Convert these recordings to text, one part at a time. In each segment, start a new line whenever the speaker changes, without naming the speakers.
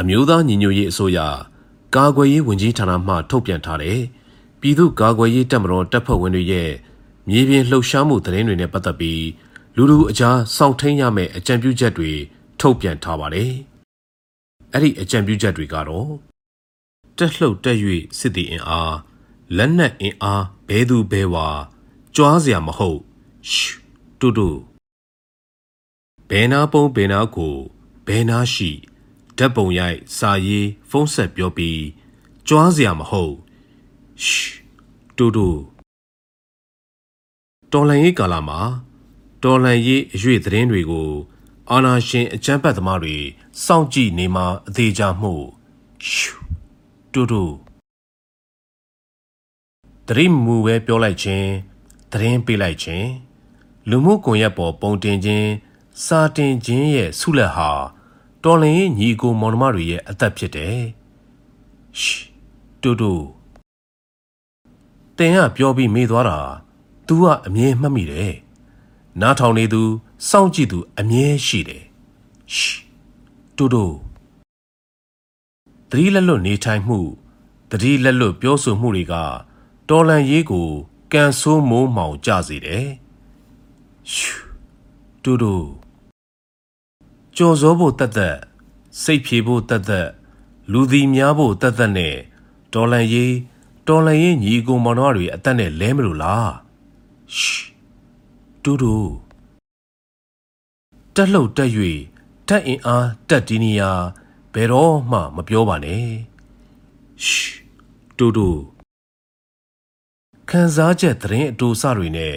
အမျိုးသားညီညွတ်ရေးအစိုးရကာကွယ်ရေးဝန်ကြီးဌာနမှထုတ်ပြန်ထားတဲ့ပြည်သူ့ကာကွယ်ရေးတပ်မတော်တပ်ဖွဲ့ဝင်တွေရဲ့မြေပြင်လှုပ်ရှားမှုသတင်းတွေနဲ့ပတ်သက်ပြီးလူလူအကြားစောင့်ထိန်ရမယ့်အကြံပြုချက်တွေထုတ်ပြန်ထားပါတယ်။အဲ့ဒီအကြံပြုချက်တွေကတော့တက်လှုပ်တက်၍စစ်တီအင်အားလက်နက်အင်အားဘဲသူဘဲဝါကြွားစရာမဟုတ်ရှူတူတူဘဲနာပုံဘဲနာကိုဘဲနာရှိ ဓာတ်ပုံရိုက်စာရေးဖုန်းဆက်ပြောပြီးကြွားစရာမဟုတ်ရှူတူတူတော်လန်ရေးကာလမှာတော်လန်ရေးအရွေသတင်းတွေကိုအာနာရှင်အကြမ်းဖက်သမားတွေစောင့်ကြည့်နေမှအသေးချမှုရှူတူတူတရိမူပဲပြောလိုက်ခြင်းသတင်းပေးလိုက်ခြင်းလူမှုကွန်ရက်ပေါ်ပုံတင်ခြင်းစာတင်ခြင်းရဲ့ဆုလက်ဟာ တော်လင်ရဲ့ညီအကိုမောင်နှမတွေရဲ့အသက်ဖြစ်တယ်ရှူတူတူတင်ကပြောပြီးမေးသွားတာ तू ကအမြဲမှတ်မိတယ်နားထောင်နေသူစောင့်ကြည့်သူအမြဲရှိတယ်ရှူတူတူသတိလက်လွတ်နေထိုင်မှုသတိလက်လွတ်ပြောဆိုမှုတွေကတော်လန်ရေးကိုကန်ဆိုးမိုးမှောင်ကြစေတယ်ရှူတူတူ ကြော်စောဖို့တတ်တတ်စိတ်ဖြေဖို့တတ်တတ်လူသည်များဖို့တတ်တတ်နဲ့တော်လန်ရေးတော်လန်ရေးညီအကိုမောင်နှမတွေအသက်နဲ့လဲမလို့လားရှူတူတူတက်လှုပ်တက်၍တက်အင်အားတက်ဒီနီယာဘယ်တော့မှမပြောပါနဲ့ရှူတူတူခံစားချက်သတင်းအတူစတွေနဲ့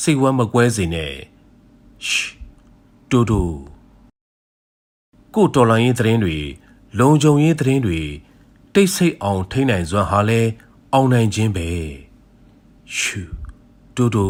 စိတ်ဝမ်းမကွဲစေနဲ့ရှူတူတူ ကိုတော်လိုင်းရေးသတင်းတွေလုံခြုံရေးသတင်းတွေတိတ်ဆိတ်အောင်ထိန်းနိုင်စွမ်းဟာလဲအောင်နိုင်ခြင်းပဲရှူတူတူ